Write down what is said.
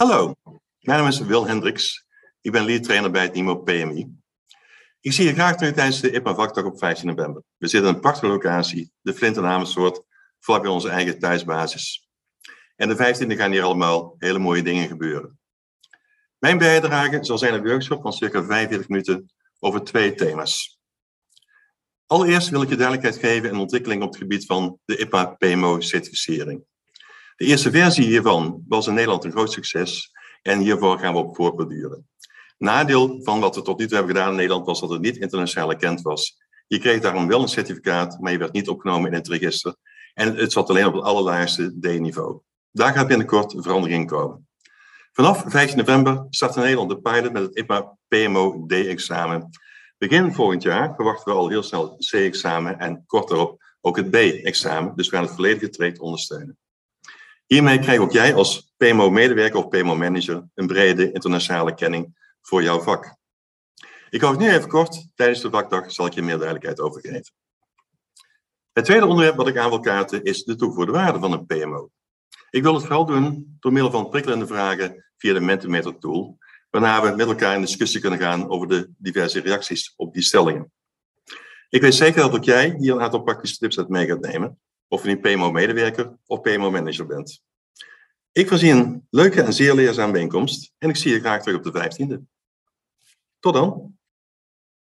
Hallo, mijn naam is Wil Hendricks. Ik ben leadtrainer bij het NIMO PMI. Ik zie je graag terug tijdens de IPA vakdag op 15 november. We zitten in een prachtige locatie, de Flint en Amersfoort, vlak bij onze eigen thuisbasis. En de 15e gaan hier allemaal hele mooie dingen gebeuren. Mijn bijdrage zal zijn een workshop van circa 45 minuten over twee thema's. Allereerst wil ik je duidelijkheid geven in ontwikkeling op het gebied van de IPA-PMO-certificering. De eerste versie hiervan was in Nederland een groot succes en hiervoor gaan we op voortborduren. Nadeel van wat we tot nu toe hebben gedaan in Nederland was dat het niet internationaal erkend was. Je kreeg daarom wel een certificaat, maar je werd niet opgenomen in het register. En het zat alleen op het allerlaagste D-niveau. Daar gaat binnenkort verandering komen. Vanaf 15 november start in Nederland de pilot met het IPA PMO D-examen. Begin volgend jaar verwachten we al heel snel het C-examen en kort daarop ook het B-examen. Dus we gaan het volledige traject ondersteunen. Hiermee krijg ook jij als PMO-medewerker of PMO-manager een brede internationale kenning voor jouw vak. Ik hou het nu even kort. Tijdens de vakdag zal ik je meer duidelijkheid over geven. Het tweede onderwerp wat ik aan wil kaarten is de toegevoegde waarde van een PMO. Ik wil het vooral doen door middel van prikkelende vragen via de Mentimeter tool, waarna we met elkaar in discussie kunnen gaan over de diverse reacties op die stellingen. Ik weet zeker dat ook jij hier een aantal praktische tips uit mee gaat nemen, of je nu PMO-medewerker of PMO-manager bent. Ik voorzie een leuke en zeer leerzame bijeenkomst en ik zie je graag terug op de 15e. Tot dan!